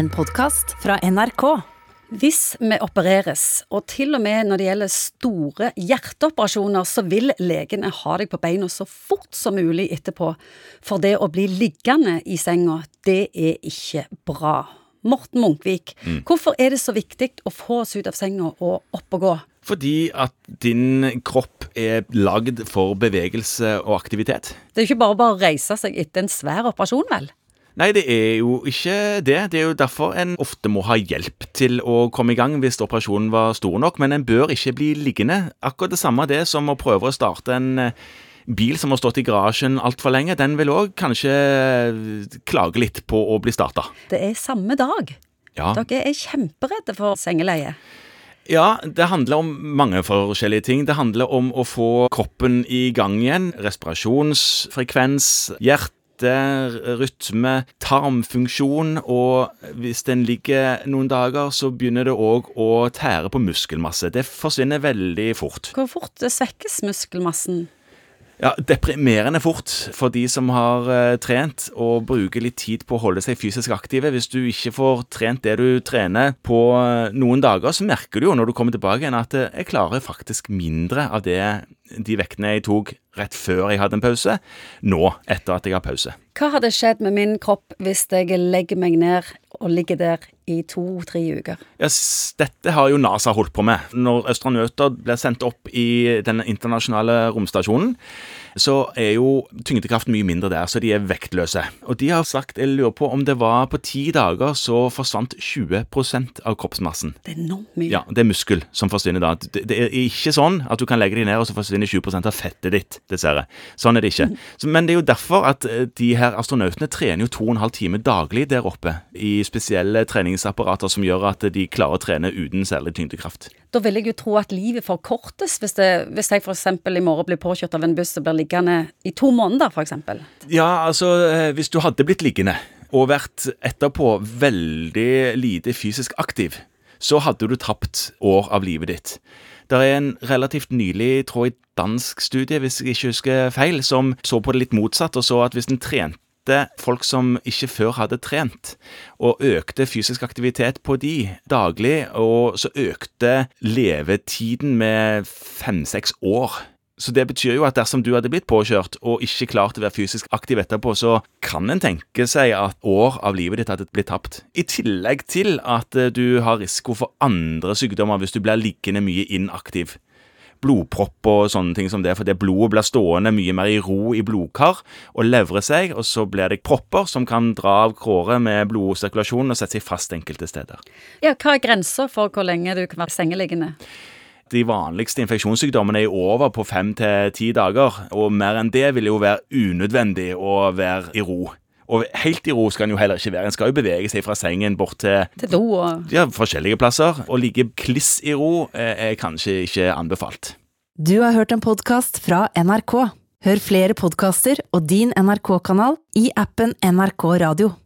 en podkast fra NRK. Hvis vi opereres, og til og med når det gjelder store hjerteoperasjoner, så vil legene ha deg på beina så fort som mulig etterpå. For det å bli liggende i senga, det er ikke bra. Morten Munkvik, hvorfor er det så viktig å få oss ut av senga og opp og gå? Fordi at din kropp er lagd for bevegelse og aktivitet. Det er jo ikke bare bare å reise seg etter en svær operasjon, vel? Nei, det er jo ikke det. Det er jo derfor en ofte må ha hjelp til å komme i gang hvis operasjonen var stor nok, men en bør ikke bli liggende. Akkurat det samme det som å prøve å starte en eh, bil som har stått i garasjen altfor lenge. Den vil òg kanskje klage litt på å bli starta. Det er samme dag. Ja. Dere er kjemperedde for sengeleie. Ja, det handler om mange forskjellige ting. Det handler om å få kroppen i gang igjen. Respirasjonsfrekvens, hjerte, rytme, tarmfunksjon. Og hvis den ligger noen dager, så begynner det òg å tære på muskelmasse. Det forsvinner veldig fort. Hvor fort svekkes muskelmassen? Ja, Deprimerende fort for de som har uh, trent og bruker litt tid på å holde seg fysisk aktive. Hvis du ikke får trent det du trener på uh, noen dager, så merker du jo når du kommer tilbake igjen at uh, jeg klarer faktisk mindre av det, de vektene jeg tok rett før jeg hadde en pause, nå etter at jeg har pause. Hva hadde skjedd med min kropp hvis jeg legger meg ned og ligger der i to-tre uker? Yes, dette har jo NASA holdt på med. Når astronauter blir sendt opp i den internasjonale romstasjonen, så er jo tyngdekraften mye mindre der, så de er vektløse. Og de har sagt, jeg lurer på om det var på ti dager så forsvant 20% av kroppsmassen. Det er enormt mye. Ja, det er muskel som forsvinner da. Det, det er ikke sånn at du kan legge deg ned og så forsvinner 20% av fettet ditt, dessverre. Sånn er det ikke. Så, men det er jo derfor at eh, de her astronautene trener jo to og en halv time daglig der oppe i spesielle treningsapparater som gjør at de klarer å trene uten særlig tyngdekraft. Da vil jeg jo tro at livet forkortes hvis, det, hvis jeg f.eks. i morgen blir påkjørt av en buss og blir liggende i to måneder, f.eks. Ja, altså, eh, hvis du hadde blitt liggende og vært etterpå veldig lite fysisk aktiv, så hadde du tapt år av livet ditt. Det er en relativt nylig, tror jeg, dansk studie, hvis jeg ikke husker feil, som så på det litt motsatt, og så at hvis en trente folk som ikke før hadde trent, og økte fysisk aktivitet på de daglig, og så økte levetiden med fem-seks år. Så det betyr jo at dersom du hadde blitt påkjørt og ikke klart å være fysisk aktiv etterpå, så kan en tenke seg at år av livet ditt hadde blitt tapt. I tillegg til at eh, du har risiko for andre sykdommer hvis du blir liggende mye inaktiv. Blodpropp og sånne ting som det, for det blodet blir stående mye mer i ro i blodkar og levrer seg, og så blir det propper som kan dra av kåret med blodsirkulasjonen og sette seg fast enkelte steder. Ja, hva er grensa for hvor lenge du kan være sengeliggende? De vanligste infeksjonssykdommene er over på fem til ti dager, og mer enn det vil jo være unødvendig å være i ro. Og helt i ro skal en jo heller ikke være. En skal jo bevege seg fra sengen bort til Til do og ja, forskjellige plasser. Å ligge kliss i ro eh, er kanskje ikke anbefalt. Du har hørt en podkast fra NRK. Hør flere podkaster og din NRK-kanal i appen NRK Radio.